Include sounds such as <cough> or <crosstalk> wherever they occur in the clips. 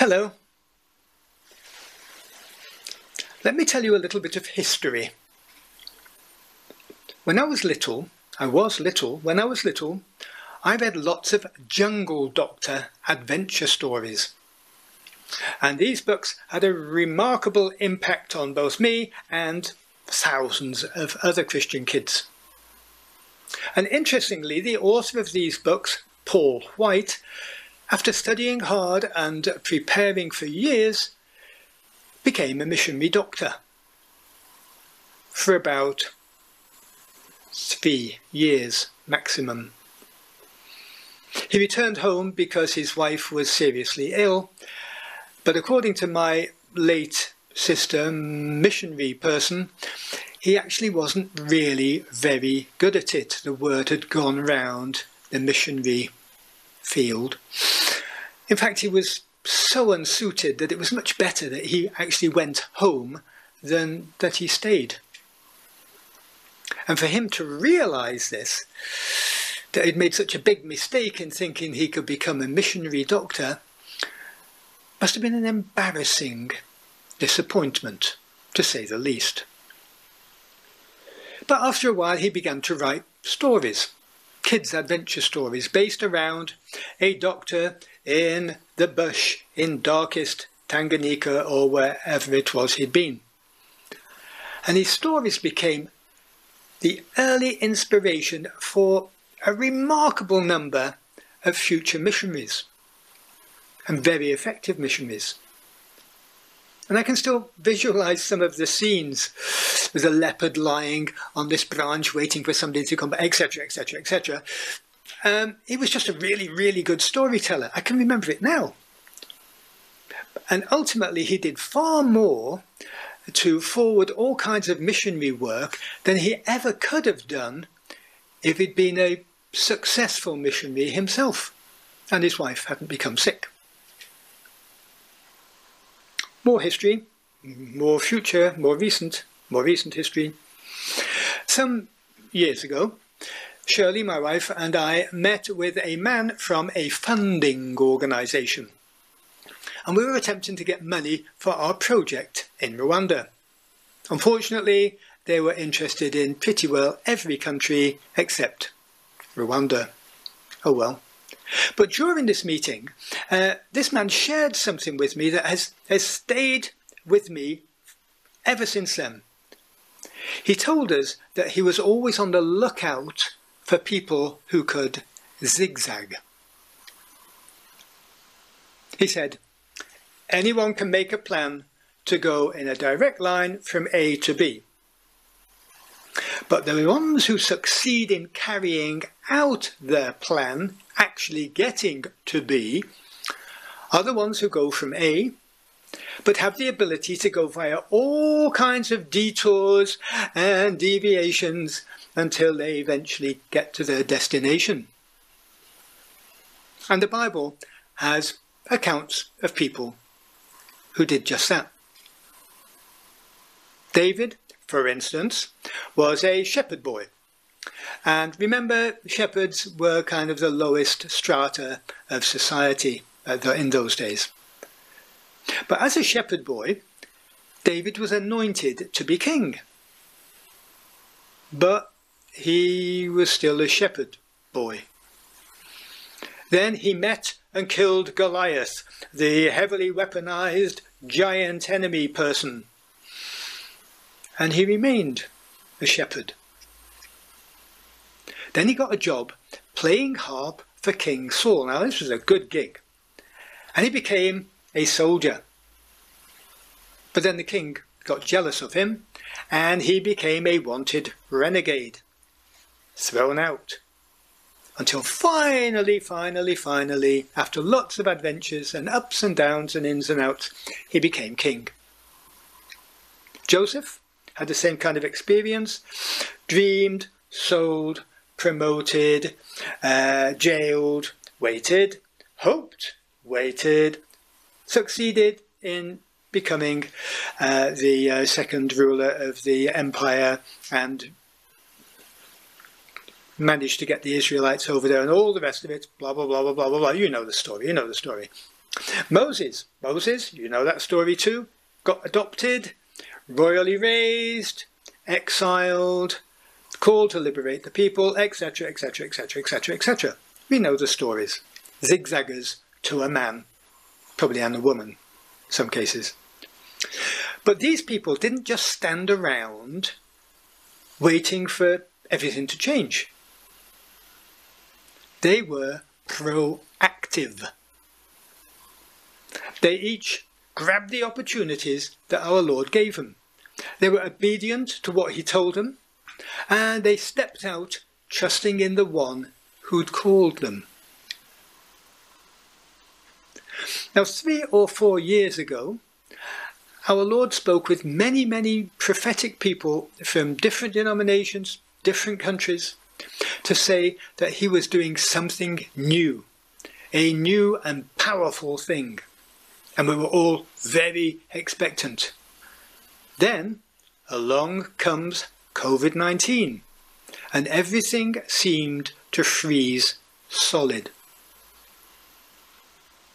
Hello. Let me tell you a little bit of history. When I was little, I was little, when I was little, I read lots of Jungle Doctor adventure stories. And these books had a remarkable impact on both me and thousands of other Christian kids. And interestingly, the author of these books, Paul White, after studying hard and preparing for years, became a missionary doctor for about three years maximum. He returned home because his wife was seriously ill, but according to my late sister, missionary person, he actually wasn't really very good at it. The word had gone round the missionary field. In fact, he was so unsuited that it was much better that he actually went home than that he stayed. And for him to realize this, that he'd made such a big mistake in thinking he could become a missionary doctor, must have been an embarrassing disappointment, to say the least. But after a while, he began to write stories, kids' adventure stories, based around a doctor in the bush in darkest Tanganyika or wherever it was he'd been. And his stories became the early inspiration for a remarkable number of future missionaries and very effective missionaries. And I can still visualize some of the scenes. There's a leopard lying on this branch waiting for somebody to come, etc., etc., etc. Um, he was just a really, really good storyteller. I can remember it now. And ultimately, he did far more to forward all kinds of missionary work than he ever could have done if he'd been a successful missionary himself and his wife hadn't become sick. More history, more future, more recent, more recent history. Some years ago, Shirley, my wife, and I met with a man from a funding organisation and we were attempting to get money for our project in Rwanda. Unfortunately, they were interested in pretty well every country except Rwanda. Oh well. But during this meeting, uh, this man shared something with me that has, has stayed with me ever since then. He told us that he was always on the lookout for people who could zigzag. He said, anyone can make a plan to go in a direct line from A to B. But the ones who succeed in carrying out their plan, actually getting to B, are the ones who go from A, but have the ability to go via all kinds of detours and deviations until they eventually get to their destination. And the Bible has accounts of people who did just that. David, for instance, was a shepherd boy. And remember, shepherds were kind of the lowest strata of society uh, in those days. But as a shepherd boy, David was anointed to be king. But he was still a shepherd boy. Then he met and killed Goliath, the heavily weaponized giant enemy person. And he remained a shepherd. Then he got a job playing harp for King Saul. Now, this was a good gig. And he became a soldier. But then the king got jealous of him and he became a wanted renegade, thrown out until finally, finally, finally, after lots of adventures and ups and downs and ins and outs, he became king. Joseph had the same kind of experience, dreamed, sold, promoted, uh, jailed, waited, hoped, waited, succeeded in becoming uh, the uh, second ruler of the empire and managed to get the Israelites over there and all the rest of it, blah, blah, blah, blah, blah, blah, blah. You know the story, you know the story. Moses, Moses, you know that story too, got adopted, royally raised, exiled, called to liberate the people, etc., etc., etc., etc., etc. We know the stories. Zigzaggers to a man, probably and a woman, some cases. But these people didn't just stand around waiting for everything to change. They were proactive. They each grabbed the opportunities that our Lord gave them. They were obedient to what he told them, and they stepped out trusting in the one who'd called them. Now, three or four years ago, our Lord spoke with many, many prophetic people from different denominations, different countries, to say that he was doing something new, a new and powerful thing. And we were all very expectant. Then along comes COVID 19, and everything seemed to freeze solid.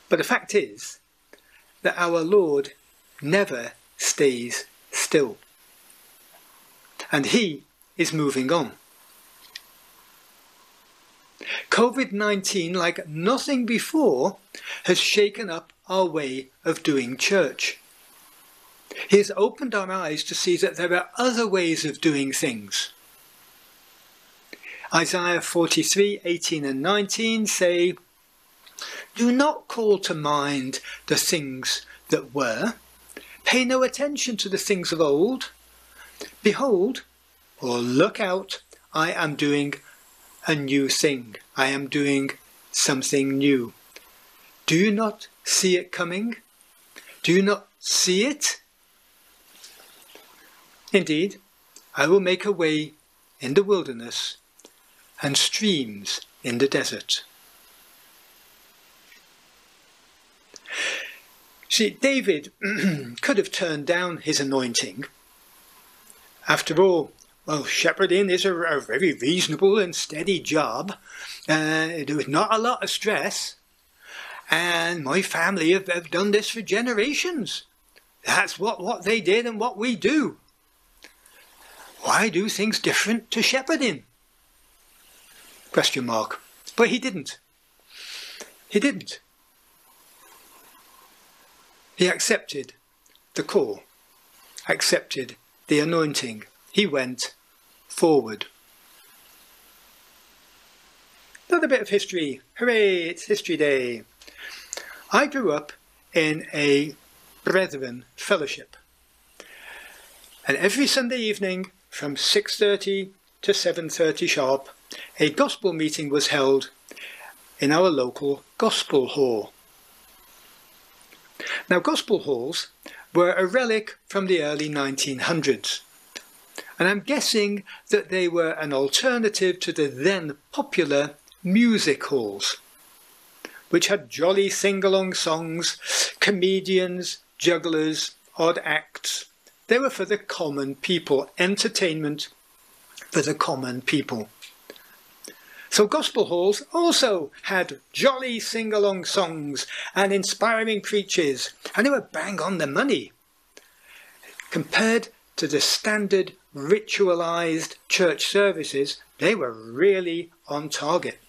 But the fact is that our Lord never stays still. And he is moving on. COVID 19, like nothing before, has shaken up our way of doing church. He has opened our eyes to see that there are other ways of doing things. Isaiah 43 18 and 19 say, Do not call to mind the things that were, Pay no attention to the things of old. Behold, or look out, I am doing a new thing. I am doing something new. Do you not see it coming? Do you not see it? Indeed, I will make a way in the wilderness and streams in the desert. See, David <clears throat> could have turned down his anointing. After all, well, shepherding is a, a very reasonable and steady job. Uh, there was not a lot of stress. And my family have, have done this for generations. That's what, what they did and what we do. Why do things different to shepherding? Question mark. But he didn't. He didn't. He accepted the call, accepted the anointing. He went forward. Another bit of history. Hooray, it's History Day. I grew up in a Brethren fellowship. And every Sunday evening from 6.30 to 7.30 sharp, a gospel meeting was held in our local gospel hall. Now, gospel halls were a relic from the early 1900s, and I'm guessing that they were an alternative to the then popular music halls, which had jolly sing-along songs, comedians, jugglers, odd acts. They were for the common people, entertainment for the common people. So gospel halls also had jolly sing-along songs and inspiring preachers, and they were bang on the money. Compared to the standard ritualized church services, they were really on target.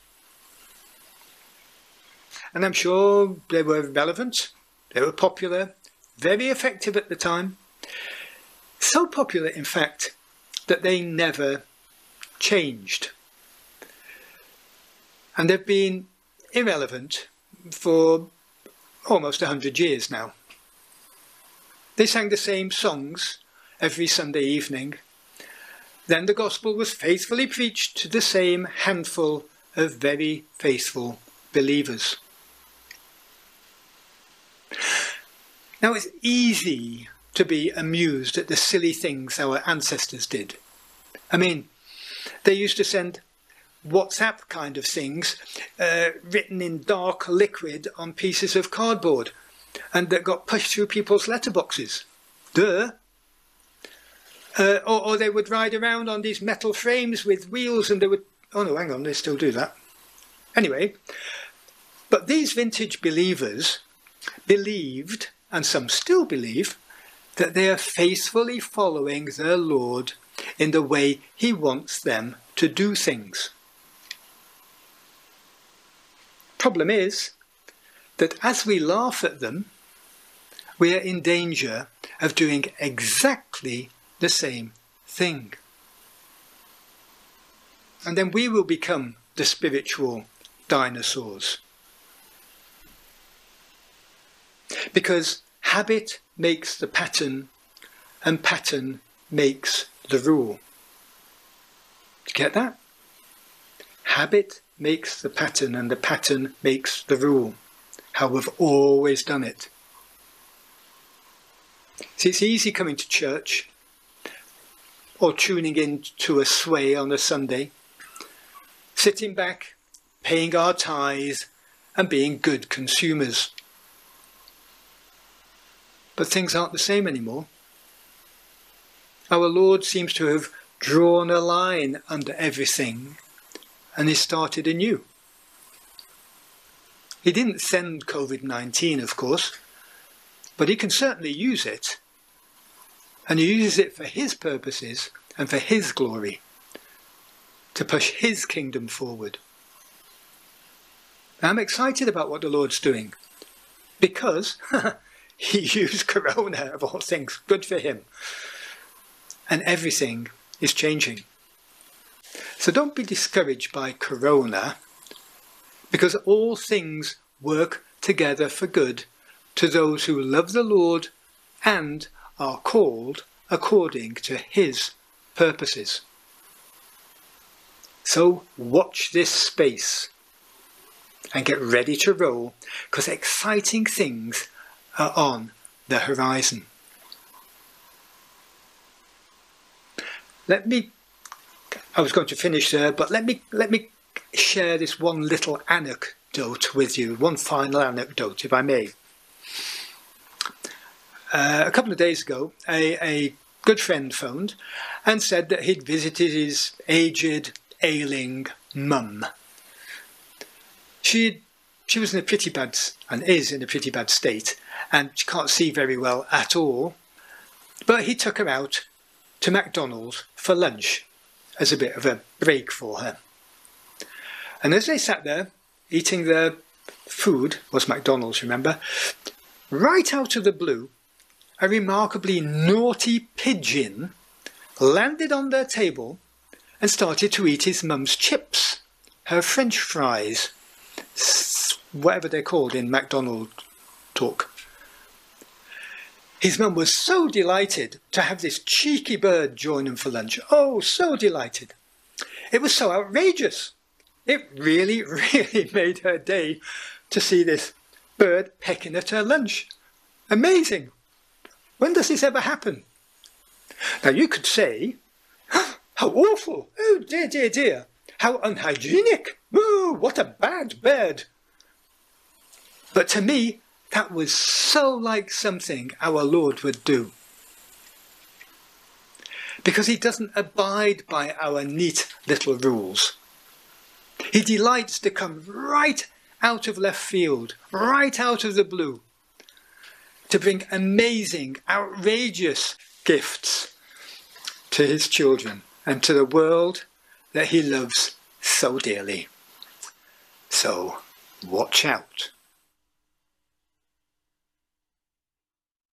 And I'm sure they were relevant, they were popular, very effective at the time. So popular, in fact, that they never changed and they've been irrelevant for almost a hundred years now. They sang the same songs every Sunday evening. Then the gospel was faithfully preached to the same handful of very faithful believers. Now it's easy to be amused at the silly things our ancestors did. I mean, they used to send WhatsApp kind of things uh, written in dark liquid on pieces of cardboard and that got pushed through people's letterboxes. Duh. Uh, or, or, they would ride around on these metal frames with wheels and they would. Oh no, hang on, they still do that. Anyway, but these vintage believers believed, and some still believe, that they are faithfully following their Lord in the way He wants them to do things. Problem is that as we laugh at them, we are in danger of doing exactly the same thing. And then we will become the spiritual dinosaurs. Because habit makes the pattern and pattern makes the rule. Do you Get that? Habit makes the pattern and the pattern makes the rule. How we've always done it. See, it's easy coming to church or tuning in to a sway on a Sunday, sitting back, paying our tithes and being good consumers. But things aren't the same anymore. Our Lord seems to have drawn a line under everything and he started anew. He didn't send COVID 19, of course, but he can certainly use it. And he uses it for his purposes and for his glory, to push his kingdom forward. I'm excited about what the Lord's doing because <laughs> he used Corona, of all things, good for him. And everything is changing. So don't be discouraged by Corona because all things work together for good to those who love the Lord and are called according to his purposes. So watch this space and get ready to roll because exciting things are on the horizon. Let me, I was going to finish there, but let me, let me share this one little anecdote with you, one final anecdote, if I may. Uh, a couple of days ago, a, a good friend phoned and said that he'd visited his aged, ailing mum. She she was in a pretty bad and is in a pretty bad state, and she can't see very well at all. But he took her out to McDonald's for lunch as a bit of a break for her. And as they sat there eating their food, was McDonald's, remember, right out of the blue, a remarkably naughty pigeon landed on their table and started to eat his mum's chips, her French fries, whatever they're called in McDonald talk. His mum was so delighted to have this cheeky bird join him for lunch. Oh, so delighted. It was so outrageous. It really, <laughs> really made her day to see this bird pecking at her lunch. Amazing. When does this ever happen? Now you could say, how awful! Oh dear, dear, dear! How unhygienic! Oh, what a bad bird! But to me, that was so like something our Lord would do. Because he doesn't abide by our neat little rules. He delights to come right out of left field, right out of the blue, to bring amazing, outrageous gifts to his children and to the world that he loves so dearly. So watch out.